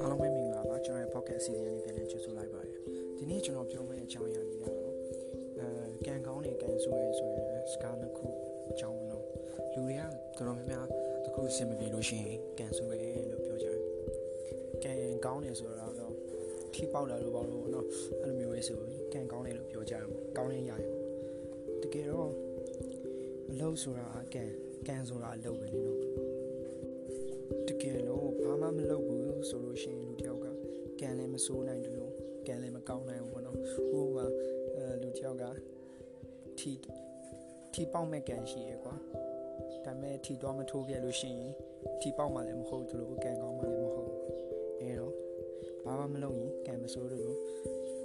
အားလုံးပဲမင်္ဂလာပါကျွန်တော်ရဲ့ podcast အစီအစဉ်လေးပြန်လည်ကြိုဆိုလိုက်ပါတယ်ဒီနေ့ကျွန်တော်ပြောမယ့်အကြောင်းအရာလေးကတော့အဲကံကောင်းနေကံဆိုးရဲဆိုရင်စကားနှစ်ခုအကြောင်းလို့လူတွေကတော်တော်များများတစ်ခုအဆင်မပြေလို့ရှိရင်ကံဆိုးရဲလို့ပြောကြတယ်ကံကောင်းနေဆိုတော့ထိပေါက်လာလို့ပေါ့လို့เนาะအဲ့လိုမျိုးလေးဆိုကံကောင်းနေလို့ပြောကြတယ်ကောင်းနေရတယ်တကယ်တော့အလုပ်ဆိုတာကံ ကံဆိုတာအလုပ်ပဲလေနော်တကယ်လို့ဘာမှမလုပ်ဘူးဆိုလို့ရှိရင်လူတယောက်ကကံလည်းမစိုးနိုင်တယ်လို့ကံလည်းမကောင်းနိုင်ဘူးပေါ့နော်ဥပမာအဲလူတယောက်ကထီထီပေါက်မဲ့ကံရှိရယ်ကွာဒါပေမဲ့ထီတော့မထိုးခဲ့လို့ရှိရင်ထီပေါက်မှလည်းမဟုတ်ဘူးလို့ကံကောင်းမှလည်းမဟုတ်ဘူးအဲတော့ဘာမှမလုပ်ရင်ကံမစိုးလို့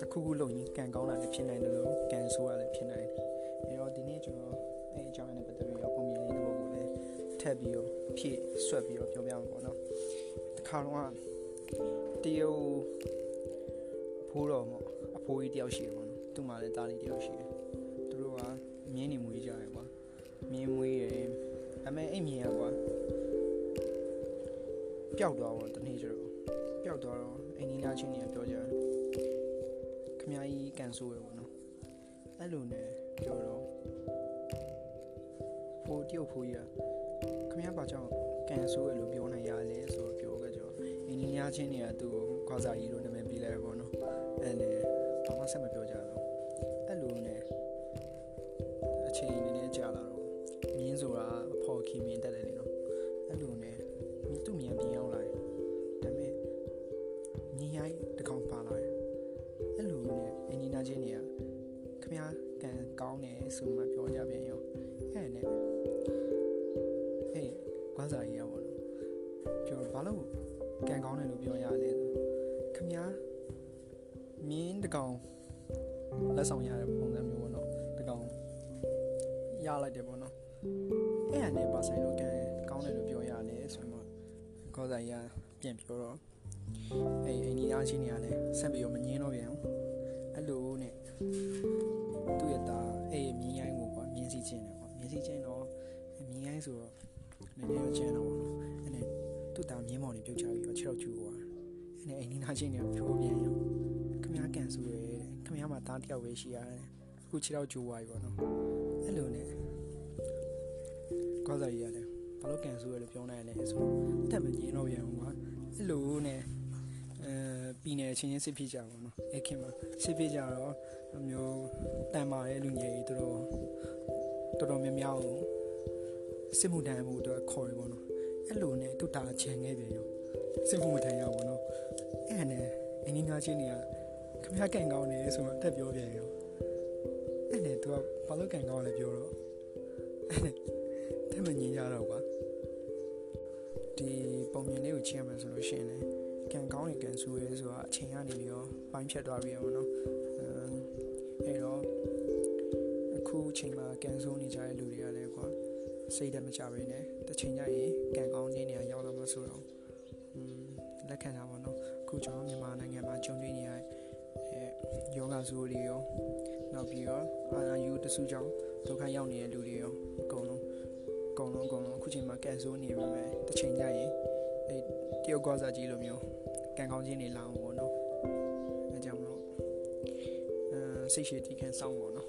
တခုခုလုပ်ရင်ကံကောင်းတာလည်းဖြစ်နိုင်တယ်လို့ကံဆိုးတာလည်းဖြစ်နိုင်တယ်အဲတော့ဒီနေ့ကျွန်တော်အဲအကြောင်းနဲ့ပတ်သက်ပြီးတော့ပုံ ထပ်ပြီးတော့ဖြည့်ဆွတ်ပြီးတော့ပြောပြမှာပေါ့နော်တခါတော့တရုတ်ဖိုးတော်ပေါ့အဖိုးကြီးတယောက်ရှိတယ်ပေါ့နော်သူ့မှာလည်းတားလေးတယောက်ရှိတယ်သူတို့ကမြင်းနေမွေးကြတယ်ကွာမြင်းမွေးရယ်အမေအဲ့မြင်းရကွာပျောက်သွားတော့တနေ့ကျတော့ပျောက်သွားတော့အိမ်နီးနားချင်းတွေကပြောကြတယ်ခမကြီးကန်ဆိုးရယ်ပေါ့နော်အဲ့လိုနဲ့ပြောတော့ဖိုးတယောက်ဖိုးကြီးက ခမရပါကြောင့်ကန်ဆိုးရယ်လို့ပြောနိုင်ရလဲဆိုတော့ပြောခဲ့ကြတော့အိမ်နီးနားချင်းတွေကသူ့ကိုခွာစာကြီးလို့နာမည်ပေးလိုက်ပေါ့နော်အဲ့နဲ့ဘာမှဆက်မပြောကြတော့အဲ့လိုနဲ့အချိန်နည်းနည်းကြာလာတော့မြင်းဆိုတာအဖော်ခီမြင်တက်တယ်လေနော်အဲ့လိုနဲ့သူ့မြန်ပြင်အောင်လာတယ်ဒါပေမဲ့မြင်းရိုက်တကောင်ပါလာတယ်အဲ့လိုနဲ့အင်ဒီနာချင်းတွေကခမကန်ကောင်းတယ်ဆိုမှပြောကြပြန်ရောအဲ့နဲ့ ဟေးကွာစာကြီးရပါတော့ပြောဘာလို့ကန်ကောင်းတယ်လို့ပြောရလဲခမမြင်းတကောင်လက်ဆောင်ရတဲ့ပုံစံမျိုးပေါ့နော်တကောင်ရလိုက်တယ်ပေါ့နော်အဲ့အနေပါဆိုင်လို့ကန်ကောင်းတယ်လို့ပြောရတယ်ဆိုတော့ကောဆိုင်ရပြန်ပြောတော့အဲ့အိန္ဒိယချင်းတွေကလည်းဆက်ပြီးတော့မငင်းတော့ပြန်ဘူးအဲ့လိုနဲ့သူ့ရဲ့သားအဲ့မြင်းရိုင်းကိုပေါ့မြင်းစီချင်းတယ်ပေါ့မြင်းစီချင်းတော့မြင်းရိုင်းဆိုတော့ နည်းနည်းတော့ချင်းတော့ပေါ့နော်အဲ့နဲ့သူ့သားမြင်းမောင်တွေပြုတ်ချပြီးတော့ခြေတော့ကျူသွားအဲ့နဲ့အိန္ဒိယချင်းတွေကဖြိုးပြန်ရောခမရကန်ဆူရဲတဲ့ခမရမှာသားတယောက်ပဲရှိရတယ်အခုခြေတော့ကျူသွားပြီပေါ့နော်အဲ့လိုနဲ့ကောစားကြီးရတယ်ဘာလို့ကန်ဆူရဲလို့ပြောနိုင်လဲဆိုတော့တက်မငင်းတော့ပြန်ဘူးကွာအဲ့လိုနဲ့အဲပြည်နယ်ချင်းချင်းစစ်ဖြစ်ကြပါတော့အဲ့ခင်မှာစစ်ဖြစ်ကြတော့မျိုးတန်မာတဲ့လူငယ်ကြီးတို့တော်တော်များများကို စစ်မှုတန်းမှုတော့ခေါ်ရပါတော့အဲ့လိုနဲ့တူတာချင်ခဲ့ပြန်ရောစစ်မှုမထမ်းရပါတော့အဲ့နဲ့အင်းကြီးငါချင်းတွေကခမရကန်ကောင်းနေဆိုတော့တက်ပြောပြန်ရောအဲ့နဲ့သူကဘာလို့ကန်ကောင်းလဲပြောတော့အဲ့နဲ့တက်မငင်းကြတော့ကွာဒီပုံမြင်လေးကိုချင်းရမယ်ဆိုလို့ရှိရင်လည်းကန်ကောင်းနေကန်ဆူရဲဆိုတာအချိန်ကနေပြီးတော့ပိုင်းဖြတ်သွားပြီပေါ့နော်အဲ့တော့အခုအချိန်မှာကန်ဆိုးနေကြတဲ့လူတွေကလည်းကွာ စိတ်တမကြပဲနဲ့တစ်ချိန်ကျရင်ကန်ကောင်းခြင်းတွေရောက်လာမှဆိုတော့လက်ခံတာပေါ့နော်အခုကျွန်တော်မြန်မာနိုင်ငံမှာကြုံတွေ့နေရတဲ့ယောဂဆိုးတွေရောနောက်ပြီးတော့အာနာယူတစုကြောင့်ဒုက္ခရောက်နေတဲ့လူတွေရောအကုန်လုံးအကုန်လုံးအကုန်လုံးအခုချိန်မှာကန်ဆိုးနေပါမယ်တစ်ချိန်ကျရင်အဲတယောက်ကွာစားကြီးလိုမျိုးကန်ကောင်းခြင်းတွေလာအောင်ပေါ့နော်အဲကြောင့်မလို့အဲစိတ်ရှိတီးခံစောင်းပေါ့နော်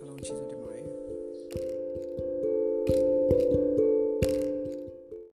အလုံးချစ်စတဲ့